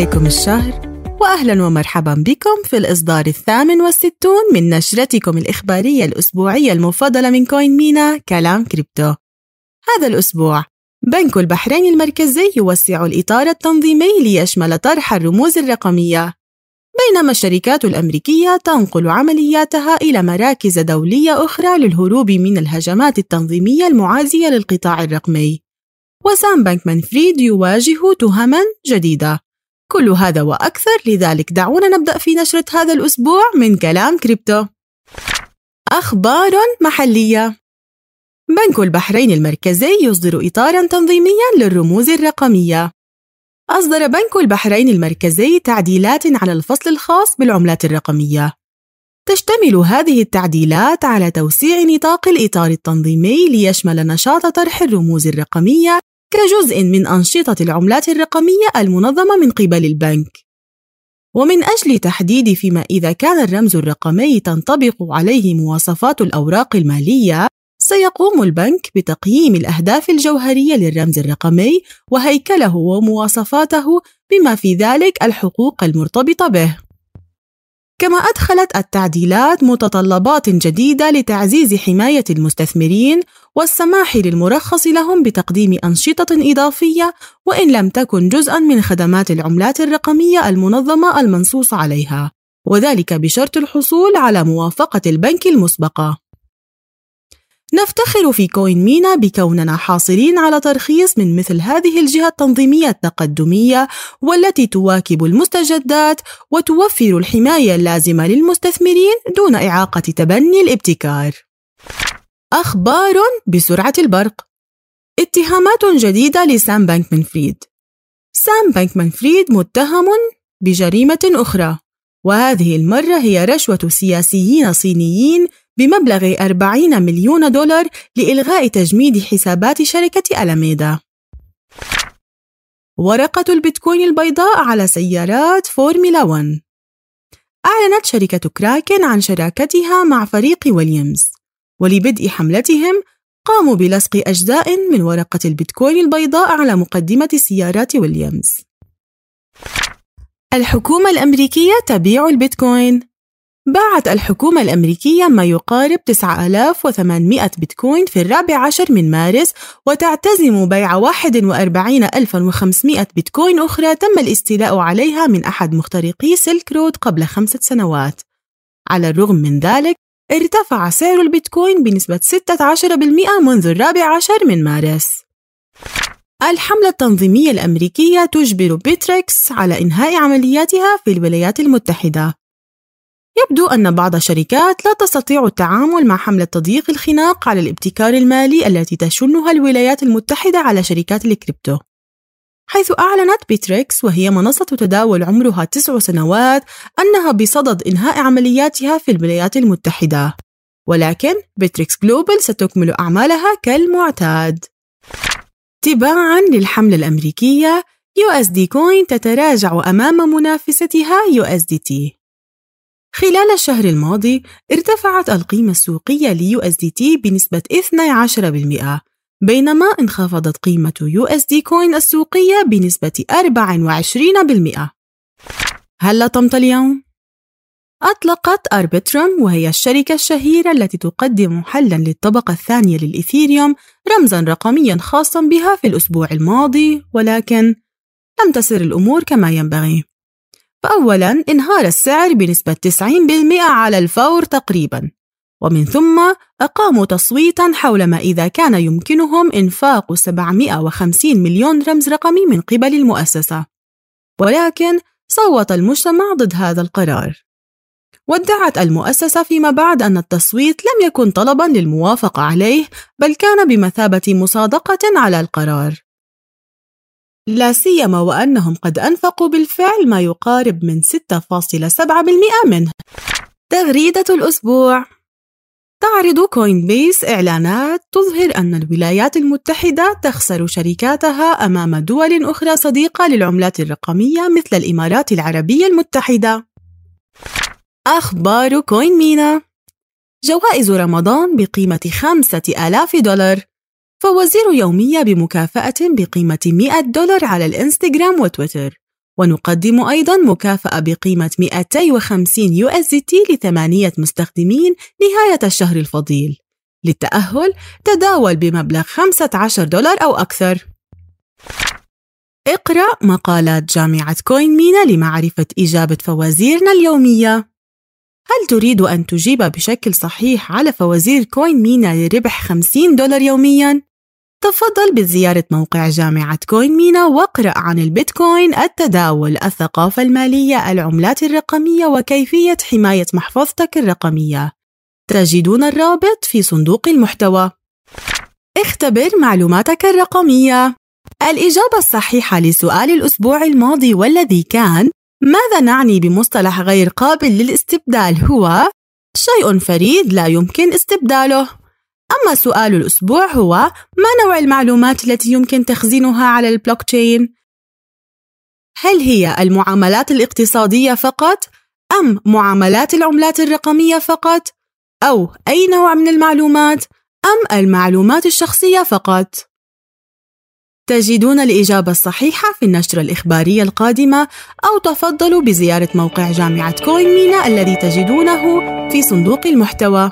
عليكم الشهر وأهلا ومرحبا بكم في الإصدار الثامن والستون من نشرتكم الإخبارية الأسبوعية المفضلة من CoinMENA كلام كريبتو. هذا الأسبوع بنك البحرين المركزي يوسع الإطار التنظيمي ليشمل طرح الرموز الرقمية. بينما الشركات الأمريكية تنقل عملياتها إلى مراكز دولية أخرى للهروب من الهجمات التنظيمية المعادية للقطاع الرقمي. وسام بنك منفريد يواجه تهما جديدة كل هذا وأكثر. لذلك دعونا نبدأ في نشرة هذا الأسبوع من كلام كريبتو. أخبار محلية. بنك البحرين المركزي يصدر إطارا تنظيميا للرموز الرقمية. أصدر بنك البحرين المركزي تعديلات على الفصل الخاص بالعملات الرقمية. تشتمل هذه التعديلات على توسيع نطاق الإطار التنظيمي ليشمل نشاط طرح الرموز الرقمية كجزء من أنشطة العملات الرقمية المنظمة من قبل البنك. ومن أجل تحديد فيما إذا كان الرمز الرقمي تنطبق عليه مواصفات الأوراق المالية، سيقوم البنك بتقييم الأهداف الجوهرية للرمز الرقمي وهيكله ومواصفاته بما في ذلك الحقوق المرتبطة به. كما أدخلت التعديلات متطلبات جديدة لتعزيز حماية المستثمرين والسماح للمرخص لهم بتقديم أنشطة إضافية وإن لم تكن جزءًا من خدمات العملات الرقمية المنظمة المنصوص عليها، وذلك بشرط الحصول على موافقة البنك المسبقة. نفتخر في كوين مينا بكوننا حاصلين على ترخيص من مثل هذه الجهة التنظيمية التقدمية والتي تواكب المستجدات وتوفر الحماية اللازمة للمستثمرين دون إعاقة تبني الابتكار. أخبار بسرعة البرق. اتهامات جديدة لسام بانكمان فريد سام بانكمان فريد متهم بجريمة أخرى وهذه المرة هي رشوة سياسيين صينيين بمبلغ 40 مليون دولار لإلغاء تجميد حسابات شركة ألاميدا. ورقة البيتكوين البيضاء على سيارات فورمولا 1 أعلنت شركة كراكن عن شراكتها مع فريق ويليامز. ولبدء حملتهم قاموا بلصق أجزاء من ورقة البيتكوين البيضاء على مقدمة سيارات ويليامز. الحكومة الأمريكية تبيع البيتكوين. باعت الحكومة الأمريكية ما يقارب 9800 بيتكوين في الرابع عشر من مارس وتعتزم بيع 41500 بيتكوين أخرى تم الاستيلاء عليها من أحد مخترقي سيلك رود قبل خمسة سنوات. على الرغم من ذلك ارتفع سعر البيتكوين بنسبة 16% منذ الرابع عشر من مارس. الحملة التنظيمية الأمريكية تجبر Bittrex على إنهاء عملياتها في الولايات المتحدة. يبدو أن بعض الشركات لا تستطيع التعامل مع حملة تضييق الخناق على الابتكار المالي التي تشنها الولايات المتحدة على شركات الكريبتو. حيث أعلنت Bittrex وهي منصة تداول عمرها تسع سنوات أنها بصدد إنهاء عملياتها في الولايات المتحدة. ولكن Bittrex Global ستكمل أعمالها كالمعتاد. تباعا للحملة الأمريكية USD Coin تتراجع أمام منافستها USDT خلال الشهر الماضي ارتفعت القيمة السوقية ل USDT بنسبة 12% بينما انخفضت قيمة USD Coin السوقية بنسبة 24%. هل لطمت اليوم؟ أطلقت أربترم وهي الشركة الشهيرة التي تقدم حلاً للطبقة الثانية للإثيريوم رمزاً رقمياً خاصاً بها في الأسبوع الماضي ولكن لم تسر الأمور كما ينبغي فأولاً انهار السعر بنسبة 90% على الفور تقريباً ومن ثم أقاموا تصويتا حول ما إذا كان يمكنهم إنفاق 750 مليون رمز رقمي من قبل المؤسسة. ولكن صوت المجتمع ضد هذا القرار. وادعت المؤسسة فيما بعد أن التصويت لم يكن طلبا للموافقة عليه بل كان بمثابة مصادقة على القرار. لا سيما وأنهم قد أنفقوا بالفعل ما يقارب من 6.7% منه. تغريدة الأسبوع. تعرض Coinbase إعلانات تظهر أن الولايات المتحدة تخسر شركاتها أمام دول أخرى صديقة للعملات الرقمية مثل الإمارات العربية المتحدة. أخبار CoinMENA جوائز رمضان بقيمة خمسة آلاف دولار. فوازير يومية بمكافأة بقيمة 100 دولار على الإنستغرام وتويتر. ونقدم أيضا مكافأة بقيمة 250 USDT لثمانية مستخدمين نهاية الشهر الفضيل. للتأهل تداول بمبلغ 15 دولار أو أكثر. اقرأ مقالات جامعة CoinMENA لمعرفة إجابة فوازيرنا اليومية. هل تريد أن تجيب بشكل صحيح على فوازير CoinMENA لربح 50 دولار يومياً؟ تفضل بزيارة موقع جامعة CoinMENA واقرأ عن البيتكوين، التداول، الثقافة المالية، العملات الرقمية وكيفية حماية محفظتك الرقمية. تجدون الرابط في صندوق المحتوى. اختبر معلوماتك الرقمية. الإجابة الصحيحة لسؤال الأسبوع الماضي والذي كان: ماذا نعني بمصطلح غير قابل للاستبدال هو شيء فريد لا يمكن استبداله. أما سؤال الأسبوع هو ما نوع المعلومات التي يمكن تخزينها على البلوك تشين؟ هل هي المعاملات الاقتصادية فقط أم معاملات العملات الرقمية فقط؟ أو أي نوع من المعلومات أم المعلومات الشخصية فقط؟ تجدون الإجابة الصحيحة في النشرة الإخبارية القادمة أو تفضلوا بزيارة موقع جامعة كوين مينا الذي تجدونه في صندوق المحتوى